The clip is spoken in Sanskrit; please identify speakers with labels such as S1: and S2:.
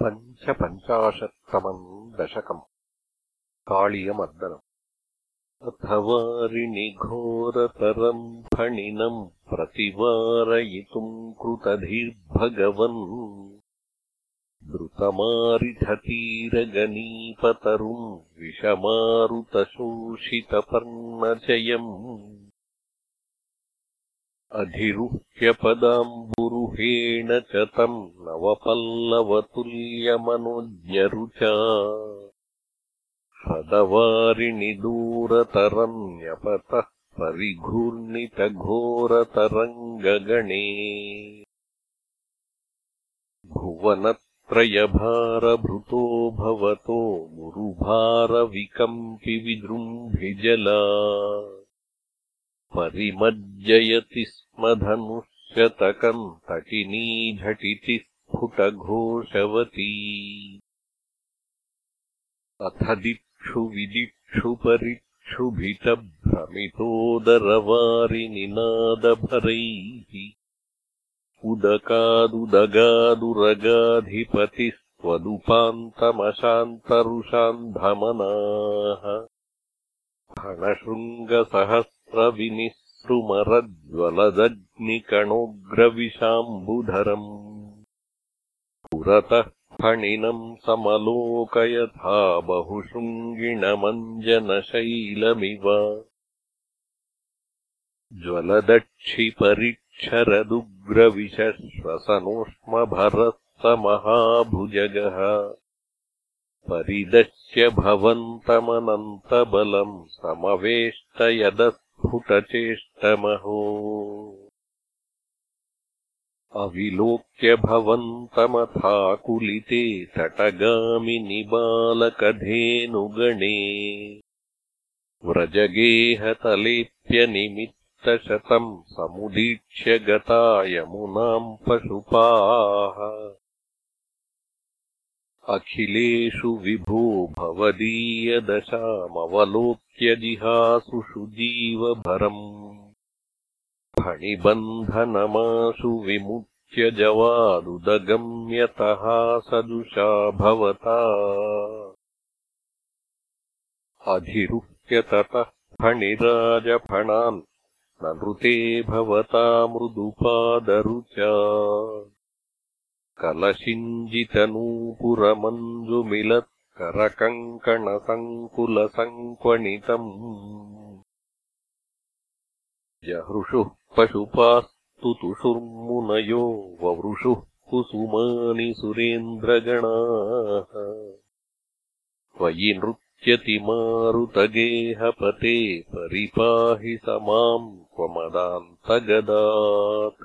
S1: पञ्चपञ्चाशत्तमम् दशकम्। काळियमर्दनम्। अथवारिणिघोरतरम् फणिनम् प्रतिवारयितुम् कृतधिर्भगवन्। द्रुतमारिथतीरगनीपतरुम् विषमारुतशोषितपर्णचयम् अधिरुह्यपदाम्बुरुहेण च तम् नवपल्लवतुल्यमनुज्ञरुचा। सदवारिणिदूरतरम् न्यपतः परिघूर्णितघोरतरङ्गगणे। भुवनत्रयभारभृतो भवतो गुरुभारविकम्पि विजृम्भिजला परिमज्जयति स्म धनुष्यतकम् तटिनीझटिति स्फुटघोषवती। अथ दिक्षु विदिक्षु परिक्षुभितभ्रमितोदरवारिनिनादभरैः। उदकादुदगादुरगाधिपतिस्त्वदुपान्तमशान्तरुषान्धमनाः फणशृङ्गसहस्र विनिःसृमरज्वलदग्निकणोग्रविशाम्बुधरम् पुरतः फणिनम् समलोकयथा बहुशृङ्गिणमञ्जनशैलमिव। ज्वलदक्षिपरिक्षरदुग्रविशश्वसनोष्मभरः महाभुजगः परिदश्य भवन्तमनन्तबलम् समवेष्टयदः स्फुटचेष्टमहो अविलोक्य भवन्तमथाकुलिते तटगामिनि बालकधेनुगणे व्रजगेहतलेऽप्यनिमित्तशतम् समुदीक्ष्य गता यमुनाम् पशुपाः अखिलेषु विभो भवदीयदशामवलोक्यजिहासुषु जीवभरम् फणिबन्धनमाशु विमुच्य जवादुदगम्यतः सदृशा भवता। अधिरुह्य ततः फणिराजफणान् नृते भवता मृदुपादरुचा कलशिञ्जितनूपुरमञ्जुमिलत्करकङ्कणसङ्कुलसङ्क्वणितम् जहृषुः पशुपास्तु तुषुर्मुनयो ववृषुः कुसुमानि सुरेन्द्रगणाः। त्वयि नृत्यति मारुतगेहपते परिपाहि स माम् त्वमदान्तगदात्